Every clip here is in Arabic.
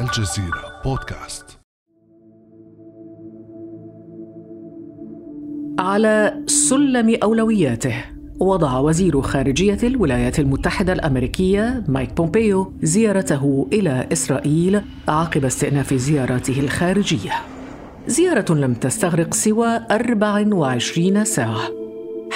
الجزيرة بودكاست. على سلم أولوياته وضع وزير خارجية الولايات المتحدة الأمريكية مايك بومبيو زيارته إلى إسرائيل عقب استئناف زياراته الخارجية. زيارة لم تستغرق سوى 24 ساعة.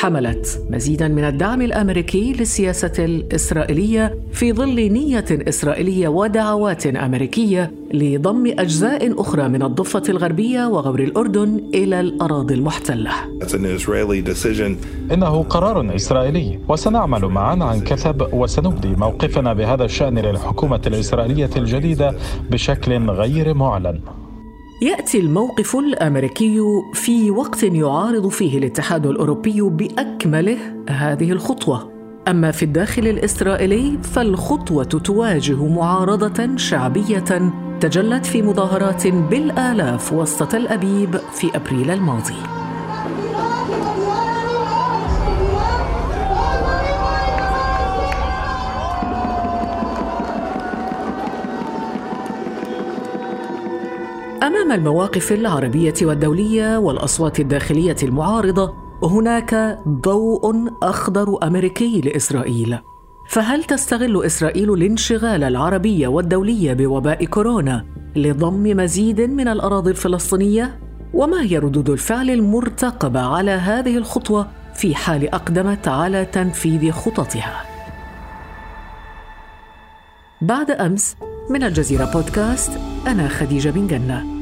حملت مزيدا من الدعم الأمريكي للسياسة الإسرائيلية في ظل نية إسرائيلية ودعوات أمريكية لضم أجزاء أخرى من الضفة الغربية وغور الأردن إلى الأراضي المحتلة. إنه قرار إسرائيلي وسنعمل معا عن كثب وسنبدي موقفنا بهذا الشأن للحكومة الإسرائيلية الجديدة بشكل غير معلن. يأتي الموقف الأمريكي في وقت يعارض فيه الاتحاد الأوروبي بأكمله هذه الخطوة. أما في الداخل الإسرائيلي فالخطوة تواجه معارضة شعبية تجلت في مظاهرات بالآلاف وسط تل أبيب في أبريل الماضي. أمام المواقف العربية والدولية والأصوات الداخلية المعارضة هناك ضوء أخضر أمريكي لإسرائيل. فهل تستغل إسرائيل الانشغال العربي والدولي بوباء كورونا لضم مزيد من الأراضي الفلسطينية؟ وما هي ردود الفعل المرتقبة على هذه الخطوة في حال أقدمت على تنفيذ خططها؟ بعد أمس من الجزيرة بودكاست أنا خديجة بن جنة.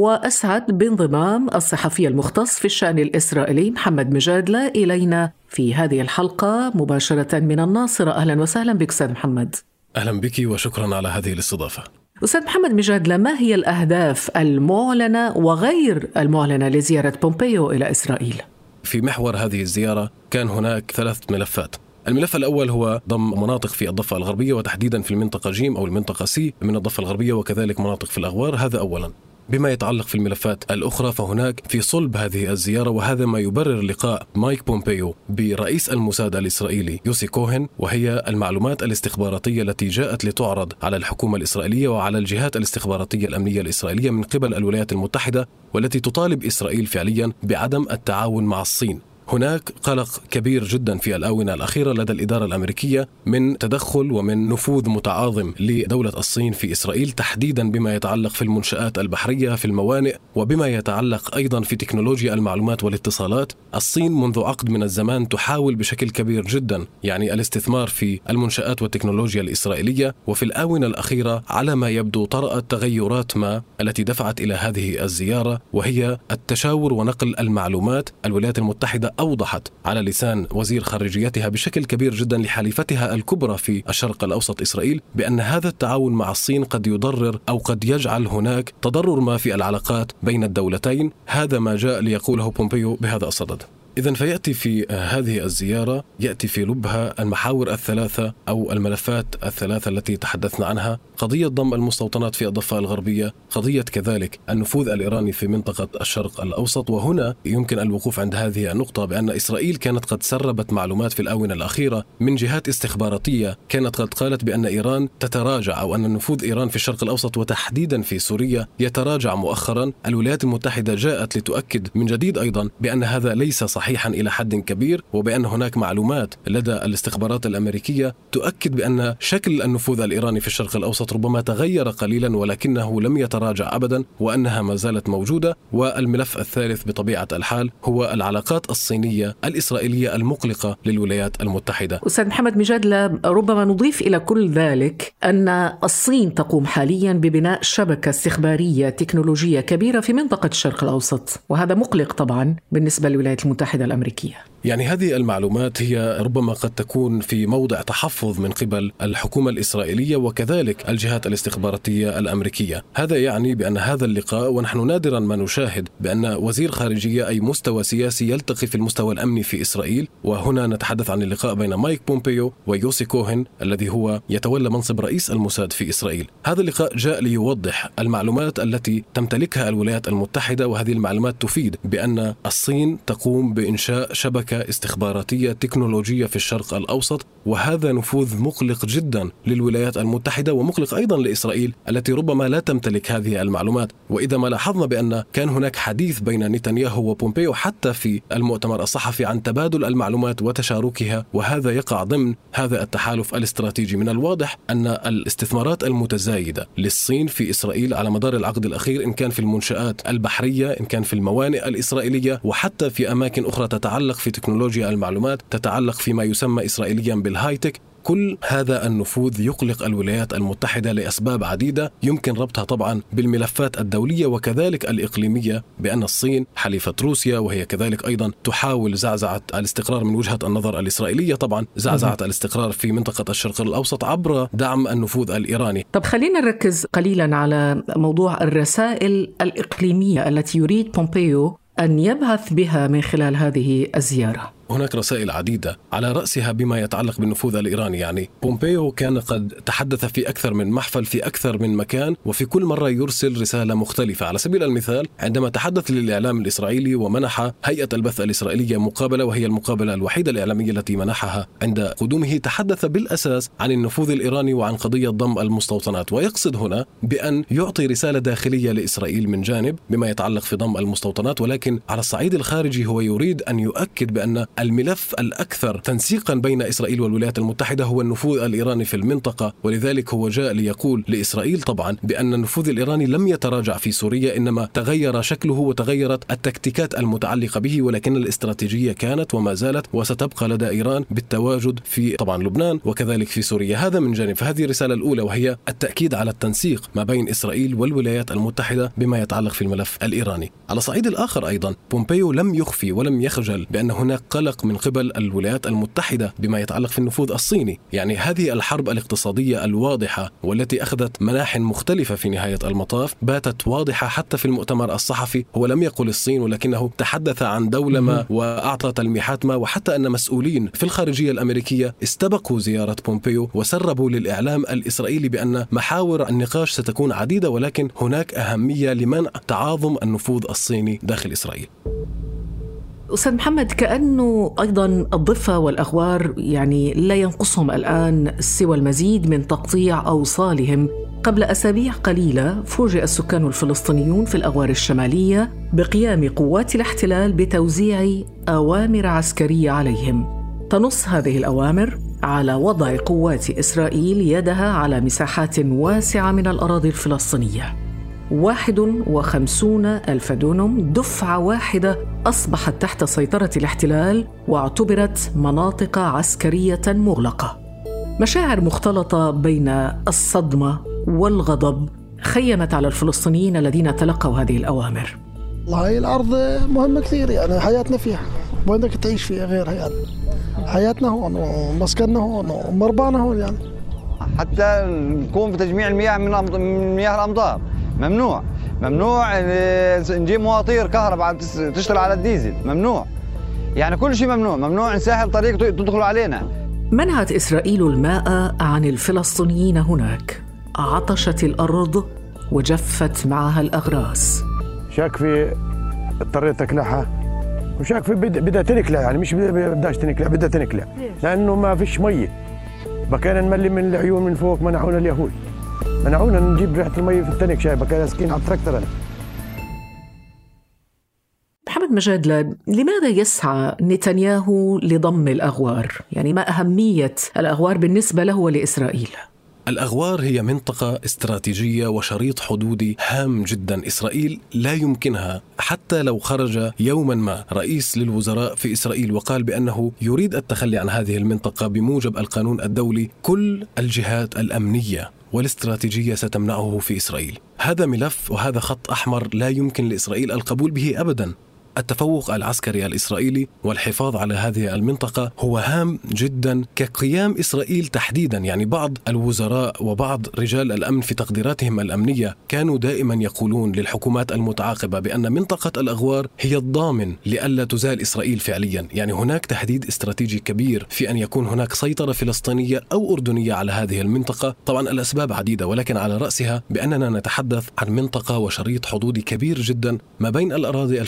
وأسعد بانضمام الصحفي المختص في الشأن الإسرائيلي محمد مجادلة إلينا في هذه الحلقة مباشرة من الناصرة أهلا وسهلا بك أستاذ محمد. أهلا بك وشكرا على هذه الاستضافة. أستاذ محمد مجادلة ما هي الأهداف المعلنة وغير المعلنة لزيارة بومبيو إلى إسرائيل؟ في محور هذه الزيارة كان هناك ثلاث ملفات. الملف الأول هو ضم مناطق في الضفة الغربية وتحديدا في المنطقة جيم أو المنطقة سي من الضفة الغربية وكذلك مناطق في الأغوار. هذا أولا. بما يتعلق في الملفات الأخرى فهناك في صلب هذه الزيارة وهذا ما يبرر لقاء مايك بومبيو برئيس الموساد الإسرائيلي يوسي كوهن وهي المعلومات الاستخباراتية التي جاءت لتعرض على الحكومة الإسرائيلية وعلى الجهات الاستخباراتية الأمنية الإسرائيلية من قبل الولايات المتحدة والتي تطالب إسرائيل فعليا بعدم التعاون مع الصين. هناك قلق كبير جدا في الآونة الأخيرة لدى الإدارة الأمريكية من تدخل ومن نفوذ متعاظم لدولة الصين في إسرائيل تحديدا بما يتعلق في المنشآت البحرية في الموانئ وبما يتعلق أيضا في تكنولوجيا المعلومات والاتصالات. الصين منذ عقد من الزمان تحاول بشكل كبير جدا يعني الاستثمار في المنشآت والتكنولوجيا الإسرائيلية. وفي الآونة الأخيرة على ما يبدو طرأت تغيرات ما التي دفعت إلى هذه الزيارة وهي التشاور ونقل المعلومات الولايات المتحدة أوضحت على لسان وزير خارجيتها بشكل كبير جدا لحليفتها الكبرى في الشرق الأوسط إسرائيل بأن هذا التعاون مع الصين قد يضرر أو قد يجعل هناك تضرر ما في العلاقات بين الدولتين. هذا ما جاء ليقوله بومبيو بهذا الصدد. إذا فيأتي في هذه الزيارة يأتي في لبها المحاور الثلاثة أو الملفات الثلاثة التي تحدثنا عنها قضية ضم المستوطنات في الضفة الغربية قضية كذلك النفوذ الإيراني في منطقة الشرق الأوسط وهنا يمكن الوقوف عند هذه النقطة بأن إسرائيل كانت قد سربت معلومات في الآونة الأخيرة من جهات استخباراتية كانت قد قالت بأن إيران تتراجع أو أن نفوذ إيران في الشرق الأوسط وتحديدا في سوريا يتراجع مؤخرا. الولايات المتحدة جاءت لتؤكد من جديد أيضا بأن هذا ليس صحيحا إلى حد كبير وبأن هناك معلومات لدى الاستخبارات الأمريكية تؤكد بأن شكل النفوذ الإيراني في الشرق الأوسط ربما تغير قليلا ولكنه لم يتراجع ابدا وأنها ما زالت موجودة والملف الثالث بطبيعة الحال هو العلاقات الصينية الإسرائيلية المقلقة للولايات المتحدة. أستاذ محمد مجاد ربما نضيف إلى كل ذلك أن الصين تقوم حاليا ببناء شبكة استخبارية تكنولوجية كبيرة في منطقة الشرق الأوسط وهذا مقلق طبعا بالنسبة للولايات المتحدة الأمريكية. يعني هذه المعلومات هي ربما قد تكون في موضع تحفظ من قبل الحكومة الإسرائيلية وكذلك الجهات الاستخباراتية الأمريكية، هذا يعني بأن هذا اللقاء ونحن نادرا ما نشاهد بأن وزير خارجية أي مستوى سياسي يلتقي في المستوى الأمني في إسرائيل، وهنا نتحدث عن اللقاء بين مايك بومبيو ويوسي كوهن الذي هو يتولى منصب رئيس الموساد في إسرائيل. هذا اللقاء جاء ليوضح المعلومات التي تمتلكها الولايات المتحدة وهذه المعلومات تفيد بأن الصين تقوم بإنشاء شبكه استخباراتية تكنولوجية في الشرق الأوسط وهذا نفوذ مقلق جدا للولايات المتحدة ومقلق أيضا لإسرائيل التي ربما لا تمتلك هذه المعلومات. وإذا ما لاحظنا بأن كان هناك حديث بين نتنياهو وبومبيو حتى في المؤتمر الصحفي عن تبادل المعلومات وتشاركها وهذا يقع ضمن هذا التحالف الاستراتيجي. من الواضح أن الاستثمارات المتزايدة للصين في إسرائيل على مدار العقد الأخير إن كان في المنشآت البحرية إن كان في الموانئ الإسرائيلية وحتى في أماكن أخرى تتعلق في تكنولوجيا المعلومات تتعلق فيما يسمى اسرائيليا بالهايتك. كل هذا النفوذ يقلق الولايات المتحدة لأسباب عديدة يمكن ربطها طبعا بالملفات الدولية وكذلك الإقليمية بأن الصين حليفة روسيا وهي كذلك أيضا تحاول زعزعة الاستقرار من وجهة النظر الإسرائيلية طبعا زعزعة الاستقرار في منطقة الشرق الأوسط عبر دعم النفوذ الإيراني. طب خلينا نركز قليلا على موضوع الرسائل الإقليمية التي يريد بومبيو أن يبعث بها من خلال هذه الزيارة. هناك رسائل عديدة على رأسها بما يتعلق بالنفوذ الإيراني يعني بومبيو كان قد تحدث في أكثر من محفل في أكثر من مكان وفي كل مرة يرسل رسالة مختلفة. على سبيل المثال عندما تحدث للإعلام الإسرائيلي ومنح هيئة البث الإسرائيلية مقابلة وهي المقابلة الوحيدة الإعلامية التي منحها عند قدومه تحدث بالأساس عن النفوذ الإيراني وعن قضية ضم المستوطنات. ويقصد هنا بأن يعطي رسالة داخلية لإسرائيل من جانب بما يتعلق في ضم المستوطنات ولكن على الصعيد الخارجي هو يريد أن يؤكد بأن الملف الأكثر تنسيقا بين إسرائيل والولايات المتحدة هو النفوذ الإيراني في المنطقة ولذلك هو جاء ليقول لإسرائيل طبعا بأن النفوذ الإيراني لم يتراجع في سوريا إنما تغير شكله وتغيرت التكتيكات المتعلقة به ولكن الاستراتيجية كانت وما زالت وستبقى لدى إيران بالتواجد في طبعا لبنان وكذلك في سوريا. هذا من جانب. فهذه الرسالة الأولى وهي التأكيد على التنسيق ما بين إسرائيل والولايات المتحدة بما يتعلق في الملف الإيراني. على الصعيد الآخر أيضا بومبيو لم يخفي ولم يخجل بأن هناك قلق من قبل الولايات المتحدة بما يتعلق في النفوذ الصيني. يعني هذه الحرب الاقتصادية الواضحة والتي أخذت مناح مختلفة في نهاية المطاف باتت واضحة حتى في المؤتمر الصحفي. هو لم يقل الصين ولكنه تحدث عن دولة ما وأعطى تلميحات ما وحتى أن مسؤولين في الخارجية الأمريكية استبقوا زيارة بومبيو وسربوا للإعلام الإسرائيلي بأن محاور النقاش ستكون عديدة ولكن هناك أهمية لمنع تعاظم النفوذ الصيني داخل إسرائيل. أستاذ محمد كأنه أيضا الضفة والأغوار يعني لا ينقصهم الآن سوى المزيد من تقطيع أوصالهم. قبل أسابيع قليلة فوجئ السكان الفلسطينيون في الأغوار الشمالية بقيام قوات الاحتلال بتوزيع أوامر عسكرية عليهم. تنص هذه الأوامر على وضع قوات إسرائيل يدها على مساحات واسعة من الأراضي الفلسطينية. 51 ألف دونم دفعة واحدة أصبحت تحت سيطرة الاحتلال واعتبرت مناطق عسكرية مغلقة. مشاعر مختلطة بين الصدمة والغضب خيمت على الفلسطينيين الذين تلقوا هذه الأوامر. والله الأرض مهمة كثير يعني حياتنا فيها. وينك تعيش فيها غيرها يعني حياتنا هون ومسكننا هون ومربانا هون يعني. حتى نكون في تجميع المياه من مياه الأمطار. ممنوع. ممنوع نجيب مواتير كهرباء تشتغل على الديزل. ممنوع. يعني كل شيء ممنوع. ممنوع نسهل طريق تدخلوا علينا. منعت إسرائيل الماء عن الفلسطينيين هناك. عطشت الأرض وجفت معها الأغراس. شاك في اضطريت تكلحها وشاك في بدها تنكلع يعني مش بدهاش تنكلع بدها تنكلع لأنه ما فيش مية بكينا نملي من العيون من فوق منعونا اليهود. منعونا نجيب ريحة المي في التنك شايفه كان سكين على التراكتر أنا محمد مجاد لماذا يسعى نتنياهو لضم الأغوار؟ يعني ما أهمية الأغوار بالنسبة له ولإسرائيل؟ الأغوار هي منطقة استراتيجية وشريط حدودي هام جدا إسرائيل لا يمكنها حتى لو خرج يوما ما رئيس للوزراء في إسرائيل وقال بأنه يريد التخلي عن هذه المنطقة بموجب القانون الدولي كل الجهات الأمنية والاستراتيجية ستمنعه في إسرائيل. هذا ملف وهذا خط أحمر لا يمكن لإسرائيل القبول به أبدا. التفوق العسكري الإسرائيلي والحفاظ على هذه المنطقة هو هام جدا كقيام إسرائيل تحديدا. يعني بعض الوزراء وبعض رجال الأمن في تقديراتهم الأمنية كانوا دائما يقولون للحكومات المتعاقبة بأن منطقة الأغوار هي الضامن لئلا تزال إسرائيل فعليا. يعني هناك تهديد استراتيجي كبير في أن يكون هناك سيطرة فلسطينية أو أردنية على هذه المنطقة. طبعا الأسباب عديدة ولكن على رأسها بأننا نتحدث عن منطقة وشريط حدودي كبير جدا ما بين الأراضي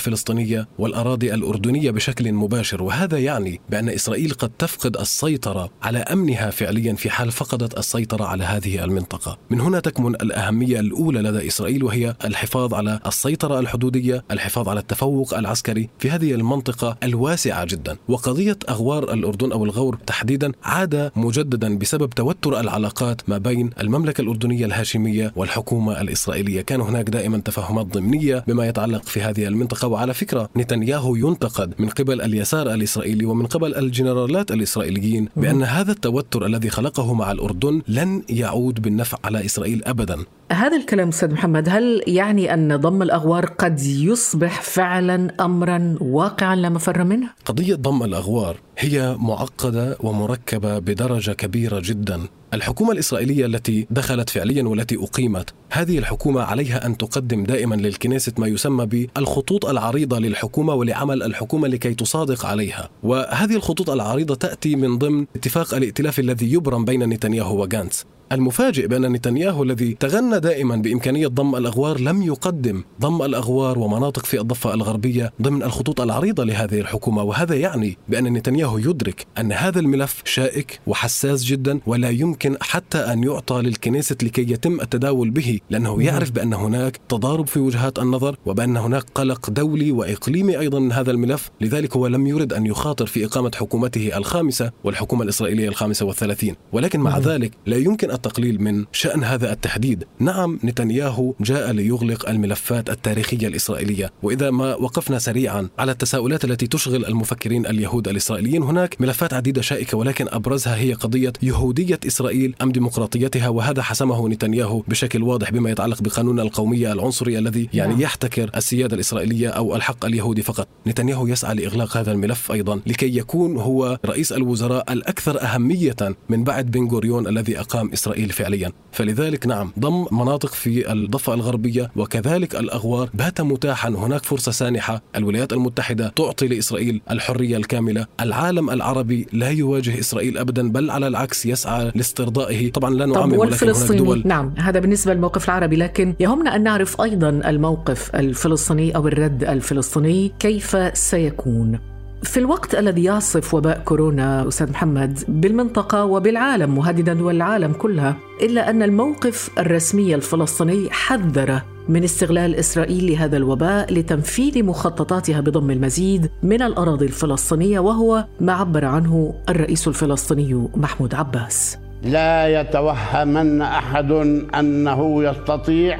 والأراضي الأردنية بشكل مباشر. وهذا يعني بأن إسرائيل قد تفقد السيطرة على أمنها فعليا في حال فقدت السيطرة على هذه المنطقة. من هنا تكمن الأهمية الأولى لدى إسرائيل وهي الحفاظ على السيطرة الحدودية الحفاظ على التفوق العسكري في هذه المنطقة الواسعة جدا. وقضية أغوار الأردن أو الغور تحديدا عاد مجددا بسبب توتر العلاقات ما بين المملكة الأردنية الهاشمية والحكومة الإسرائيلية. كان هناك دائما تفاهمات ضمنية بما يتعلق في هذه المنطقة. وعلى فكرة نتنياهو ينتقد من قبل اليسار الإسرائيلي ومن قبل الجنرالات الإسرائيليين بأن هذا التوتر الذي خلقه مع الأردن لن يعود بالنفع على إسرائيل أبدا هذا الكلام أستاذ محمد هل يعني أن ضم الأغوار قد يصبح فعلا امرا واقعا لا مفر منه؟ قضية ضم الأغوار هي معقدة ومركبة بدرجة كبيرة جدا. الحكومة الإسرائيلية التي دخلت فعليا والتي أقيمت هذه الحكومة عليها أن تقدم دائما للكنيست ما يسمى بالخطوط العريضة للحكومة ولعمل الحكومة لكي تصادق عليها. وهذه الخطوط العريضة تأتي من ضمن اتفاق الائتلاف الذي يبرم بين نتنياهو وغانتس. المفاجئ بأن نتنياهو الذي تغنى دائما بإمكانية ضم الأغوار لم يقدم ضم الأغوار ومناطق في الضفة الغربية ضمن الخطوط العريضة لهذه الحكومة وهذا يعني بأن نتنياهو يدرك أن هذا الملف شائك وحساس جدا ولا يمكن حتى أن يعطى للكنيسة لكي يتم التداول به لأنه يعرف بأن هناك تضارب في وجهات النظر وبأن هناك قلق دولي وإقليمي أيضا من هذا الملف لذلك هو لم يرد أن يخاطر في إقامة حكومته الخامسة والحكومة الإسرائيلية الخامسة والثلاثين. ولكن مع ذلك لا يمكن التقليل من شأن هذا التحديد نعم نتنياهو جاء ليغلق الملفات التاريخية الإسرائيلية وإذا ما وقفنا سريعا على التساؤلات التي تشغل المفكرين اليهود الإسرائيليين هناك ملفات عديدة شائكة ولكن أبرزها هي قضية يهودية إسرائيل أم ديمقراطيتها وهذا حسمه نتنياهو بشكل واضح بما يتعلق بقانون القومية العنصري الذي يعني نعم. يحتكر السيادة الإسرائيلية أو الحق اليهودي فقط نتنياهو يسعى لإغلاق هذا الملف أيضا لكي يكون هو رئيس الوزراء الأكثر أهمية من بعد بن غوريون الذي أقام إسرائيل فعليا. فلذلك نعم ضم مناطق في الضفة الغربية وكذلك الأغوار. بات متاحا هناك فرصة سانحة. الولايات المتحدة تعطي لإسرائيل الحرية الكاملة. العالم العربي لا يواجه إسرائيل أبدا بل على العكس يسعى لاسترضائه. طبعا لا نعمم ولكن هناك دول. نعم هذا بالنسبة للموقف العربي. لكن يهمنا أن نعرف أيضا الموقف الفلسطيني أو الرد الفلسطيني كيف سيكون؟ في الوقت الذي يعصف وباء كورونا أستاذ محمد بالمنطقة وبالعالم مهددا دول العالم كلها إلا أن الموقف الرسمي الفلسطيني حذر من استغلال إسرائيل لهذا الوباء لتنفيذ مخططاتها بضم المزيد من الأراضي الفلسطينية وهو ما عبر عنه الرئيس الفلسطيني محمود عباس. لا يتوهمن أحد أنه يستطيع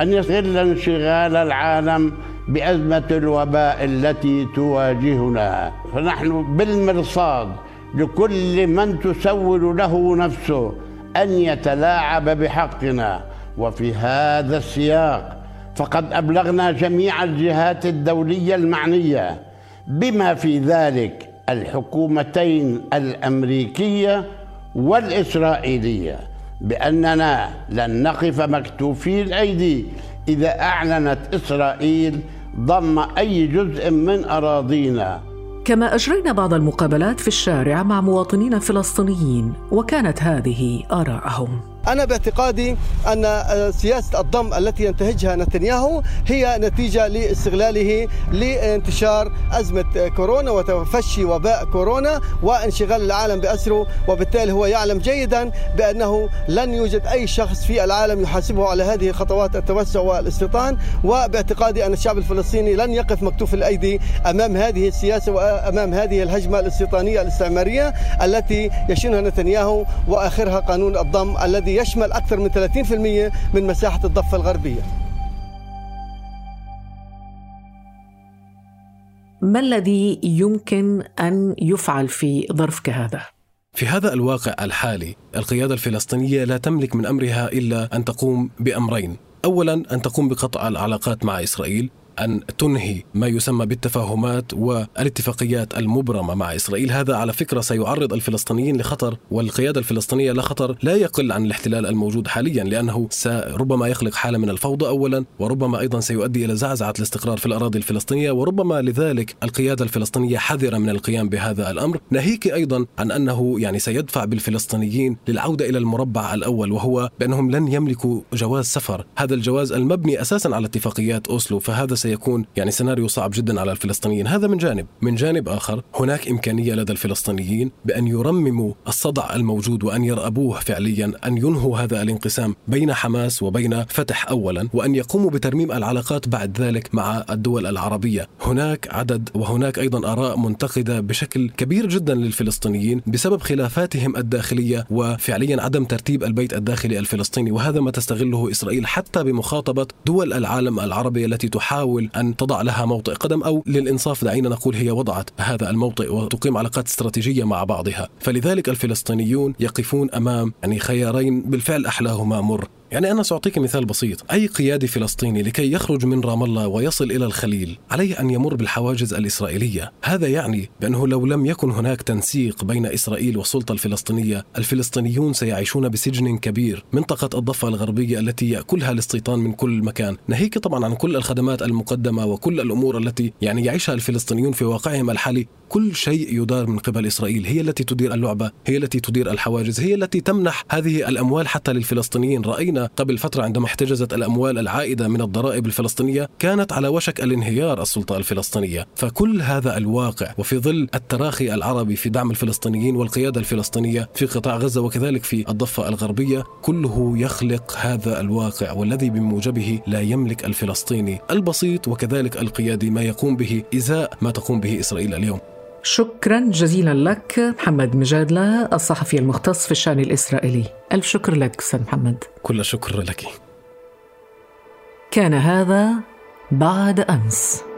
أن يستغل انشغال العالم بأزمة الوباء التي تواجهنا. فنحن بالمرصاد لكل من تسول له نفسه أن يتلاعب بحقنا. وفي هذا السياق فقد أبلغنا جميع الجهات الدولية المعنية بما في ذلك الحكومتين الأمريكية والإسرائيلية بأننا لن نقف مكتوفي الأيدي إذا أعلنت إسرائيل ضم أي جزء من أراضينا. كما أجرينا بعض المقابلات في الشارع مع مواطنين فلسطينيين وكانت هذه آراءهم. أنا باعتقادي أن سياسة الضم التي ينتهجها نتنياهو هي نتيجة لاستغلاله لانتشار أزمة كورونا وتفشي وباء كورونا وانشغال العالم بأسره. وبالتالي هو يعلم جيدا بأنه لن يوجد أي شخص في العالم يحاسبه على هذه خطوات التوسع والاستيطان. وباعتقادي أن الشعب الفلسطيني لن يقف مكتوف الأيدي أمام هذه السياسة وأمام هذه الهجمة الاستيطانية الاستعمارية التي يشنها نتنياهو وآخرها قانون الضم الذي يشمل أكثر من 30% من مساحة الضفة الغربية. ما الذي يمكن أن يفعل في ظرف كهذا؟ في هذا الواقع الحالي القيادة الفلسطينية لا تملك من أمرها إلا أن تقوم بأمرين. أولا أن تقوم بقطع العلاقات مع إسرائيل. أن تنهي ما يسمى بالتفاهمات والاتفاقيات المبرمة مع إسرائيل. هذا على فكرة سيعرض الفلسطينيين لخطر والقيادة الفلسطينية لخطر لا يقل عن الاحتلال الموجود حاليا لأنه ربما يخلق حالة من الفوضى أولا وربما أيضا سيؤدي إلى زعزعة الاستقرار في الأراضي الفلسطينية وربما لذلك القيادة الفلسطينية حذرة من القيام بهذا الأمر. ناهيك أيضا عن أنه يعني سيدفع بالفلسطينيين للعودة إلى المربع الأول وهو بأنهم لن يملكوا جواز سفر. هذا الجواز المبني أساسا على اتفاقيات أوسلو فهذا سيكون يعني سيناريو صعب جدا على الفلسطينيين. هذا من جانب. من جانب آخر هناك إمكانية لدى الفلسطينيين بأن يرمموا الصدع الموجود وأن يرأبوه فعليا أن ينهوا هذا الانقسام بين حماس وبين فتح أولا وأن يقوموا بترميم العلاقات بعد ذلك مع الدول العربية. هناك عدد وهناك أيضا آراء منتقدة بشكل كبير جدا للفلسطينيين بسبب خلافاتهم الداخلية وفعليا عدم ترتيب البيت الداخلي الفلسطيني وهذا ما تستغله إسرائيل حتى بمخاطبة دول العالم العربي التي تحاول أن تضع لها موطئ قدم أو للإنصاف دعينا نقول هي وضعت هذا الموطئ وتقيم علاقات استراتيجية مع بعضها. فلذلك الفلسطينيون يقفون أمام يعني خيارين بالفعل أحلاهما مر. يعني أنا سأعطيك مثال بسيط. أي قيادي فلسطيني لكي يخرج من رام الله ويصل إلى الخليل عليه أن يمر بالحواجز الإسرائيلية. هذا يعني بأنه لو لم يكن هناك تنسيق بين إسرائيل والسلطة الفلسطينية الفلسطينيون سيعيشون بسجن كبير منطقة الضفة الغربية التي يأكلها الاستيطان من كل مكان. ناهيك طبعا عن كل الخدمات المقدمة وكل الأمور التي يعني يعيشها الفلسطينيون في واقعهم الحالي. كل شيء يدار من قبل إسرائيل. هي التي تدير اللعبة هي التي تدير الحواجز هي التي تمنح هذه الأموال حتى للفلسطينيين. رأينا قبل فترة عندما احتجزت الأموال العائدة من الضرائب الفلسطينية كانت على وشك الانهيار السلطة الفلسطينية. فكل هذا الواقع وفي ظل التراخي العربي في دعم الفلسطينيين والقيادة الفلسطينية في قطاع غزة وكذلك في الضفة الغربية كله يخلق هذا الواقع والذي بموجبه لا يملك الفلسطيني البسيط وكذلك القيادي ما يقوم به إزاء ما تقوم به إسرائيل اليوم. شكرا جزيلا لك محمد مجادلة الصحفي المختص في الشأن الإسرائيلي. ألف شكر لك أستاذ محمد. كل الشكر لك. كان هذا بعد أمس.